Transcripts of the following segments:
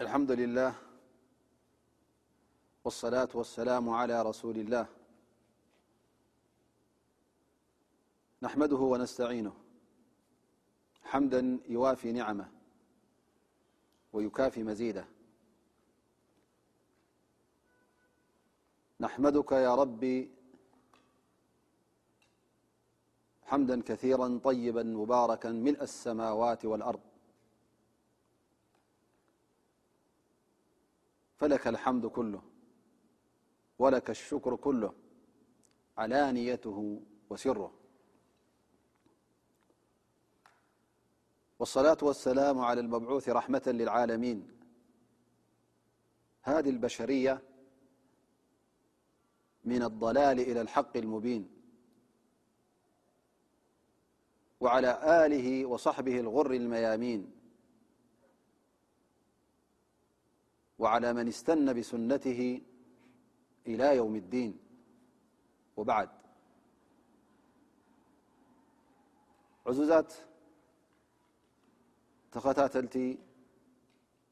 الحمد لله والصلاة والسلام على رسول الله نحمده ونستعينه حمدا يوافي نعمه ويكافي مزيده نحمدك يا رب حمدا كثيرا طيبا مباركا ملء السماوات والأرض فلك الحمد كله ولك الشكر كله علانيته وسره والصلاة والسلام على المبعوث رحمة للعالمين هذه البشرية من الضلال إلى الحق المبين وعلى آله وصحبه الغر الميامين وعلى من استن بسنته إلى يوم الدين وبعد عزات تختاتلت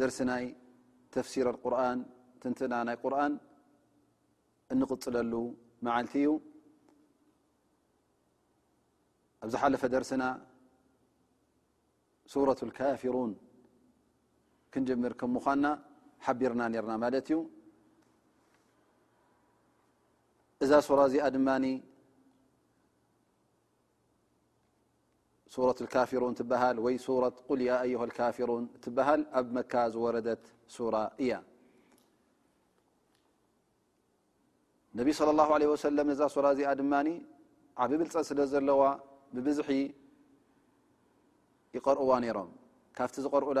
ደርሲ ናይ ተፍሲር ኣልቁርን ትንትና ናይ ቁርን እንቕፅለሉ መዓልቲ እዩ ኣብ ዝሓለፈ ደርስና ሱረት ልካፊሩን ክንጀምር ከም ምኳና ሓቢርና ነርና ማለት እዩ እዛ ሱራ እዚኣ ድማ ሱረት ካፊሩን ትበሃል ወይ ሱረት ቁል ያ ኣዩሃ ካፊሩን ትበሃል ኣብ መካ ዝወረደት ሱራ እያ ነቢ صለ ላه ለ ወሰለም ነዛ ሱራ እዚኣ ድማ ዓብ ብልፀት ስለ ዘለዋ ብብዝሒ ይቀርእዋ ነይሮም ካብቲ ዝቀርኡላ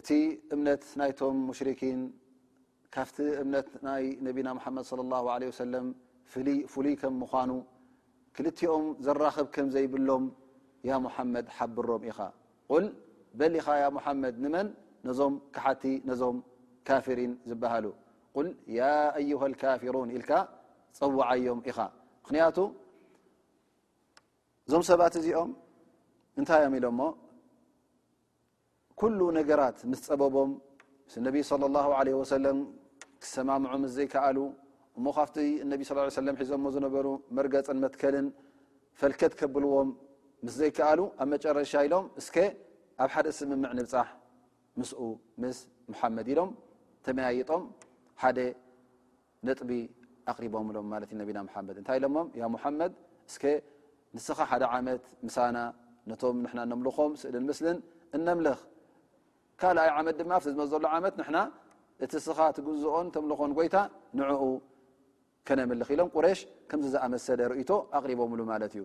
እቲ እምነት ናይቶም ሙሽሪኪን ካብቲ እምነት ናይ ነቢና ሙሓመድ ለ ላ ለ ሰለም ፍሉይ ከም ምዃኑ ክልቲኦም ዘራኽብ ከም ዘይብሎም ያ ሙሓመድ ሓብሮም ኢኻ ቁል በል ኢኻ ያ ሙሓመድ ንመን ነዞም ክሓቲ ነዞም ካፍሪን ዝበሃሉ ቁል ያ ኣዩሃ ልካፍሩን ኢልካ ፀዋዓዮም ኢኻ ምክንያቱ እዞም ሰባት እዚኦም እንታይ እዮም ኢሎሞ ኩሉ ነገራት ምስ ፀበቦም ምስ ነቢ صለ ላه ለ ወሰለም ክሰማምዑ ምስ ዘይከኣሉ እሞ ካብቲ እነቢ ስ ሰለም ሒዞሞ ዝነበሩ መርገፅን መትከልን ፈልከት ከብልዎም ምስ ዘይከኣሉ ኣብ መጨረሻ ኢሎም እስከ ኣብ ሓደ ስምምዕ ንብፃሕ ምስኡ ምስ መሓመድ ኢሎም ተመያይጦም ሓደ ነጥቢ ኣቅሪቦምሎም ማለት እዩ ነቢና መሓመድ እንታይ ኢሎሞም ያ ሙሓመድ እስከ ንስኻ ሓደ ዓመት ምሳና ነቶም ንሕና ነምልኾም ስእልን ምስልን እነምልኽ ካልኣይ ዓመት ድማ ኣብቲ ዝመ ዘሎ ዓመት ንሕና እቲ እስኻ ትግዝኦን ተምልኾን ጎይታ ንዕኡ ከነምልኽ ኢሎም ቁሬሽ ከምዚ ዝኣመሰለ ርእቶ ኣቅሪቦምሉ ማለት እዩ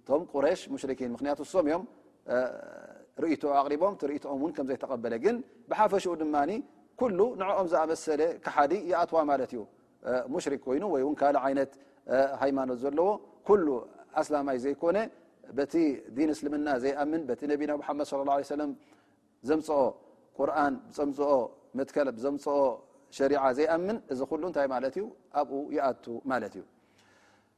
እቶም ቁሬሽ ሙሽሪኪን ምክንያቱ እሶም እዮም ርእቶ ኣቕሪቦም እቲ ርእትኦም እውን ከም ዘይተቐበለ ግን ብሓፈሽኡ ድማ ኩሉ ንዕኦም ዝኣመሰለ ክሓዲ ይኣትዋ ማለት እዩ ሙሽሪክ ኮይኑ ወይ እውን ካልእ ዓይነት ሃይማኖት ዘለዎ ኩሉ ኣስላማይ ዘይኮነ በቲ ዲን እስልምና ዘይኣምን በቲ ነቢና ሓመድ ለ ለ ሰለም ዘምፅኦ ቁርን ብፀምፅኦ መትከል ዘምፅኦ ሸሪዓ ዘይኣምን እዚ ኩሉ እንታይ ማለት እዩ ኣብኡ ይኣቱ ማለት እዩ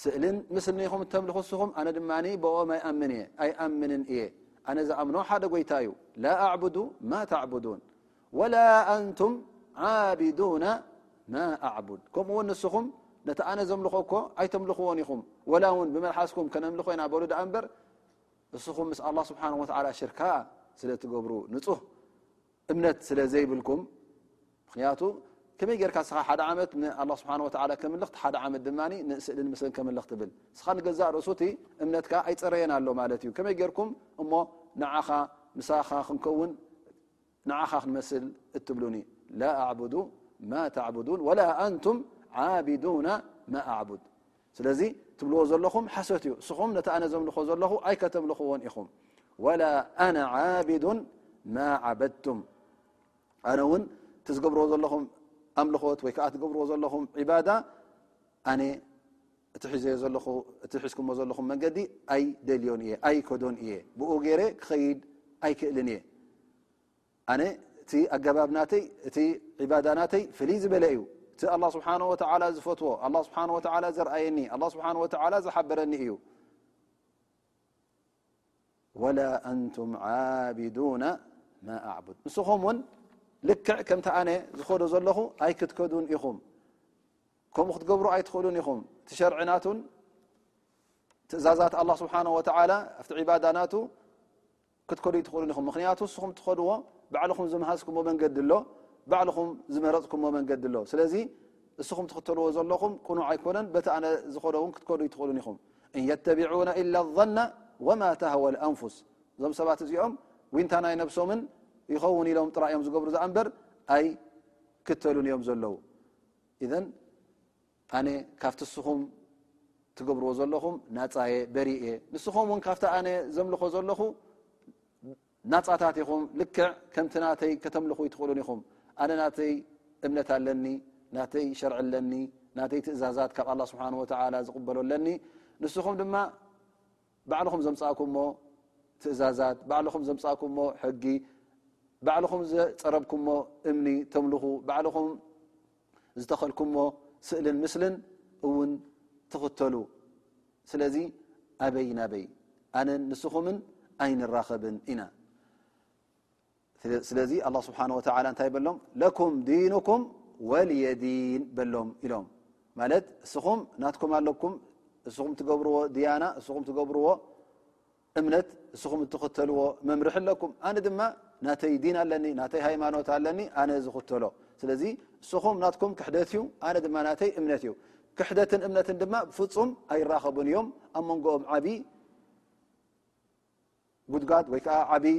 ስእልን ምስልን ኢኹም እተምልኹ እስኹም፣ ኣነ ድማ ብኦም ኣይኣምን እየ፣ ኣይኣምንን እየ፣ ኣነ ዝኣምኖ ሓደ ጎይታ እዩ፣ ላ ኣዕቡዱ ማ ተዕቡዱን ወላ ኣንቱም ዓቢዱና ማ ኣዕቡድ፣ ከምኡ ውን ንስኹም ነቲ ኣነ ዘምልኾ እኮ ኣይተምልኽዎን ኢኹም፣ ወላ ውን ብመልሓስኩም ከነምልኾ ኢና በሉ ድኣ እምበር እስኹም ምስ ኣላ ስብሓን ወላ ሽርካ ስለ ትገብሩ ንፁህ እምነት ስለ ዘይብልኩም ምክንያቱ ከመይ ጌርካ እስኻ ሓደ ዓመት ንኣላ ስብሓን ወተላ ከምልኽ ሓደ ዓመት ድማ ንስእልን ምስልን ከምልኽ ትብል እስኻ ንገዛእ ርእሱ እቲ እምነትካ ኣይፀረየን ኣሎ ማለት እዩ ከመይ ጌርኩም እሞ ንዓኻ ምሳኻ ክንከውን ንዓኻ ክንመስል እትብሉኒ ላ ኣዕቡዱ ማ ተዕቡዱን ወላ ኣንቱም ዓቢዱና ማ ኣዕቡድ ስለዚ ትብልዎ ዘለኹም ሓሶት እዩ እስኹም ነቲ ኣነ ዘምልኾ ዘለኹ ኣይከተምልኽዎን ኢኹም ወላ ኣነ ዓብዱ ማ ዓበድቱም ኣነ እውን እቲ ዝገብርዎ ዘለኹም ኣምልኾት ወይ ከዓ ትገብርዎ ዘለኹም ዒባዳ ኣነ እቲ ሒዘዮ ዘለኹ እቲ ሒዝኩሞ ዘለኹም መንገዲ ኣይደልዮን እየ ኣይከዶን እየ ብኡ ገይረ ክኸይድ ኣይክእልን እየ ኣነ እቲ ኣገባብ ናተይ እቲ ዒባዳ ናተይ ፍልይ ዝበለ እዩ እቲ ኣላ ስብሓን ወተላ ዝፈትዎ ኣላ ስብሓን ወተላ ዘርኣየኒ ኣላ ስብሓን ወተላ ዝሓበረኒ እዩ ወላ ኣንቱም ዓቢዱና ማ ኣዕቡድ ንስኹም እውን ልክዕ ከምቲ ኣነ ዝኸዶ ዘለኹ ኣይክትከዱን ኢኹም ከምኡ ክትገብሩ ኣይትኽእሉን ኢኹም እቲ ሸርዒ ናቱን ትእዛዛት ኣላ ስብሓን ወተላ ኣብቲ ዒባዳ ናቱ ክትከዱ ኣይትኽእሉን ኢኹም ምኽንያቱ እስኹም ትኸድዎ ባዕልኹም ዝመሃዝኩሞ መንገዲ ኣሎ ባዕልኹም ዝመረፅኩሞ መንገዲ ኣሎ ስለዚ እስኹም ትኽተልዎ ዘለኹም ቅኑዕ ኣይኮነን በቲ ኣነ ዝኸዶ እውን ክትከዱ ኣይትኽእሉን ኢኹም እን የተቢዑና ኢላ ظና ወማ ተህወ ኣንፉስ እዞም ሰባት እዚኦም ዊንታ ናይ ነብሶምን ይኸውን ኢሎም ጥራይ እዮም ዝገብሩ ዝኣ እንበር ኣይክተሉን እዮም ዘለዉ ኣነ ካብቲ እስኹም ትገብርዎ ዘለኹም ናፃ እየ በሪእ እየ ንስኹም ውን ካብቲ ኣነ ዘምልኾ ዘለኹ ናፃታት ኢኹም ልክዕ ከምቲ ናተይ ከተምልኹ ይትኽእሉን ኢኹም ኣነ ናተይ እምነት ኣለኒ ናተይ ሸርዒ ኣለኒ ናተይ ትእዛዛት ካብ ኣላ ስብሓን ወተላ ዝቕበሎ ኣለኒ ንስኹም ድማ ባዕልኹም ዘምፃእኩሞ ትእዛዛት ባዕልኹም ዘምፃእኩሞ ሕጊ ባዕልኹም ዘፀረብኩሞ እምኒ ተምልኹ ባዕልኹም ዝተኸልኩሞ ስእልን ምስልን እውን ትኽተሉ ስለዚ ኣበይ ናበይ ኣነን ንስኹምን ኣይንራኸብን ኢና ስለዚ ኣላ ስብሓን ወተላ እንታይ በሎም ለኩም ዲንኩም ወልየ ዲን በሎም ኢሎም ማለት እስኹም ናትኩም ኣለኩም እስኹም ትገብርዎ ድያና እስኹም ትገብርዎ እምነት እስኹም እትኽተልዎ መምርሒ ኣለኩም ኣነ ድማ ናተይ ዲን ኣለኒ ናተይ ሃይማኖት ኣለኒ ኣነ ዝኽተሎ ስለዚ እስኹም ናትኩም ክሕደት እዩ ኣነ ድማ ናተይ እምነት እዩ ክሕደትን እምነትን ድማ ብፍፁም ኣይራኸቡን እዮም ኣብ መንጎኦም ዓብይ ጉድጋድ ወይ ከዓ ዓብይ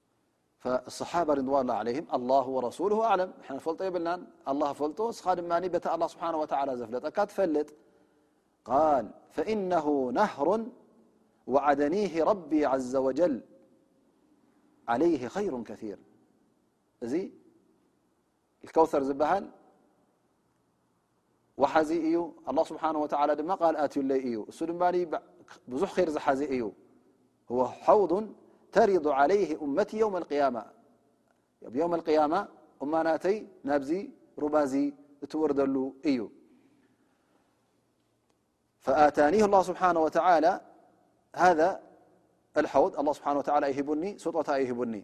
فالصحابة رضوان الله عليه الله ورسوله أعلم ا ل يلن الله فله بت الله سبحانه وتعلى فل تفل قال فإنه نهر وعدنيه ربي عز وجل عليه خير كثير ي الكوثر بل و ي الله سبحانه وتلى م قال ت لي بح ير ز هو حوض ترض عليهيوم القيامة مناتي نابزي رباز توردل ي فتانيه الله سبحانه وتعالى هذا الحوض الله سحانهوالى ين يهن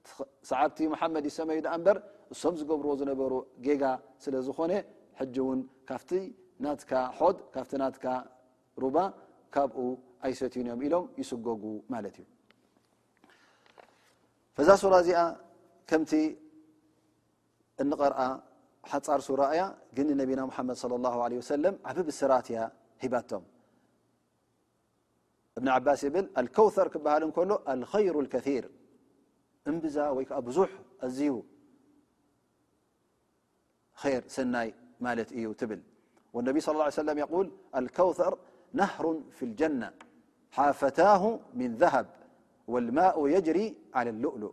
እቲ ሰዓብቲ መሓመድ ይሰመዩ ደኣ እምበር እሶም ዝገብርዎ ዝነበሩ ጌጋ ስለ ዝኾነ ሕጂ እውን ካብቲ ናትካ ሖድ ካብቲ ናትካ ሩባ ካብኡ ኣይሰትዩን እዮም ኢሎም ይስጎጉ ማለት እዩ ፈዛ ሱራ እዚኣ ከምቲ እንቐርኣ ሓፃር ሱራ እያ ግን ንነቢና ሙሓመድ ለ ላ ለ ወሰለም ዓብ ብስራት እያ ሂባቶም ابن عباس يبل الكوثر كبهل كله الخير الكثير بز ي بزح ازي خير سني مالت ي بل والنبي صلى اله عليه وسلم يقول الكوثر نهر في الجنة حافتاه من ذهب والماء يجري على اللؤل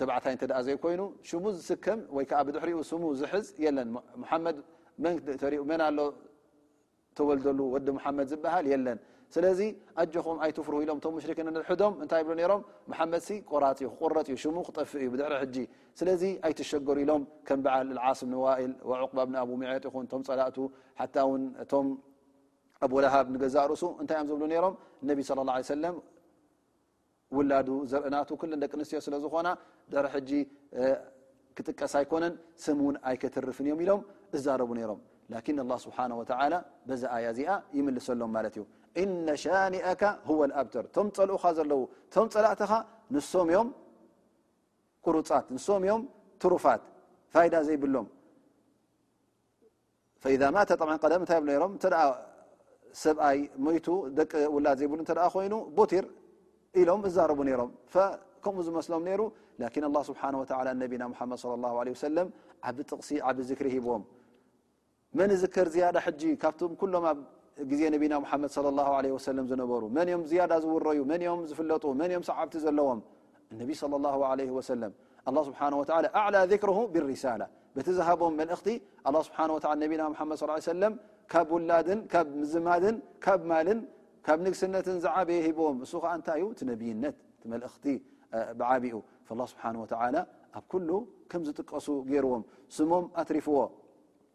ተባዕታይ እንተ ደኣ ዘይኮይኑ ሽሙ ዝስከም ወይ ከኣ ብድሕሪኡ ስሙ ዝሕዝ የለን። ሙሓመድ መን ተሪኡ መን ኣሎ ተወልደሉ ወዲ ሙሓመድ ዝበሃል የለን። ስለዚ ኣጆኹም ኣይትፍርሁ ኢሎም እቶም ሙሽሪኪን ንንሕዶም እንታይ ይብሉ ነይሮም ሙሓመድሲ ቆራጽ እዩ ክቁረጽ እዩ ሽሙ ክጠፍእ እዩ ብድሕሪ ሕጂ ስለዚ ኣይትሸገሩ ኢሎም ከም በዓል ኣልዓስ ብኒ ዋኢል ወዑቅባ ብኒ ኣቡ ሙዔጥ ይኹን እቶም ጸላእቱ ሓታ እውን እቶም ኣቡ ለሃብ ንገዛእ ርእሱ እንታይ እዮም ዝብሉ ነይሮም ነቢ ስለ ላ ሰለም ውላዱ ዘርኢ ናቱ ኩለን ደቂ ኣንስትዮ ስለ ዝኾና ድሕሪ ሕጂ ክጥቀስ ኣይኮነን ስም እውን ኣይከትርፍን እዮም ኢሎም እዛረቡ ነይሮም ላኪን ኣላ ስብሓን ወተላ በዚ ኣያ እዚኣ ይምልሰሎም ማለት እዩ እነ ሻኒኣካ ሁወ ልኣብተር እቶም ፀልኡኻ ዘለዉ እቶም ፀላእትኻ ንሶም እዮም ቁሩፃት ንሶም እዮም ትሩፋት ፋይዳ ዘይብሎም ፈኢዛ ማተ ጠብዓ ቀደም እንታይ ይብሉ ነይሮም እንተ ሰብኣይ ሞይቱ ደቂ ውላድ ዘይብሉ እተ ኮይኑ ቦቲር ኢሎም እዛረቡ ነይሮም ከምኡ ዝመስሎም ነይሩ ላኪን ኣላ ስብሓን ወተላ ነቢና ሙሓመድ ለ ላ ለ ወሰለም ዓብ ጥቕሲ ዓብ ዝክሪ ሂብዎም መን ዝከር ዝያዳ ሕጂ ካብቶም ኩሎም ኣብ ግዜ ነቢና ሙሓመድ ለ ላ ለ ወሰለም ዝነበሩ መን እዮም ዝያዳ ዝውረዩ መን እዮም ዝፍለጡ መን እዮም ሰዓብቲ ዘለዎም እነቢ ሰለላሁ ዓለይሂ ወሰለም ኣላህ ስብሓነሁ ወተዓላ ኣዕላ ዚክረሁ ቢሪሳላ በቲ ዝሃቦም መልእኽቲ ኣላህ ስብሓነሁ ወተዓላ ነቢና ሙሓመድ ሰለላሁ ዓለይሂ ወሰለም ካብ ውላድን ካብ ምዝማድን ካብ ማልን ካብ ንግስነትን ዝዓበየ ሂብዎም እሱ ከዓ እንታይ እዩ እቲ ነብይነት እቲ መልእኽቲ ብዓብኡ ኣላህ ስብሓነሁ ወተዓላ ኣብ ኩሉ ከም ዝጥቀሱ ገይርዎም ስሞም ኣትሪፍዎ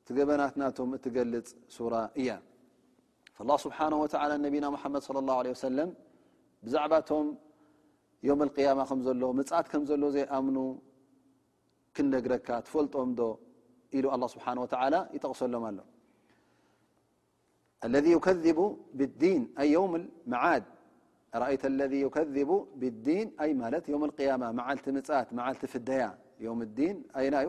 እቲ ገበናት ናቶም እትገልጽ ሱራ እያ። ኣላህ ስብሓነሁ ወተዓላ ንነቢና ሙሓመድ ሰለላሁ ዓለይሂ ወሰለም ብዛዕባ እቶም ዮመል ቅያማ ከም ዘሎ ምጽኣት ከም ዘሎ ዘይኣምኑ ክንነግረካ ትፈልጦም ዶ ኢሉ ኣላህ ስብሓነሁ ወተዓላ ይጠቕሰሎም ኣሎ። ለذ ዩከذቡ ብዲን ኣይ የውም መዓድ ረኣይተ ለذ ዩከذቡ ብዲን ኣይ ማለት ዮም ቅያማ መዓልቲ ምጽኣት መዓልቲ ፍደያ ዮም ዲን ኣይና እዩ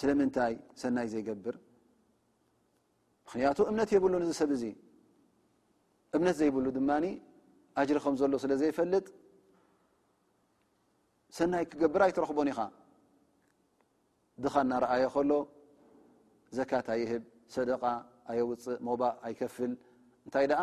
ስለምንታይ ሰናይ ዘይገብር ምክንያቱ እምነት የብሉን እዚ ሰብ እዚ እምነት ዘይብሉ ድማ ኣጅሪ ከም ዘሎ ስለ ዘይፈልጥ ሰናይ ክገብር ኣይትረኽቦን ኢኻ ድኻ እናረኣየ ከሎ ዘካት ኣይህብ ሰደቃ ኣየውፅእ ሞባእ ኣይከፍል እንታይ ደኣ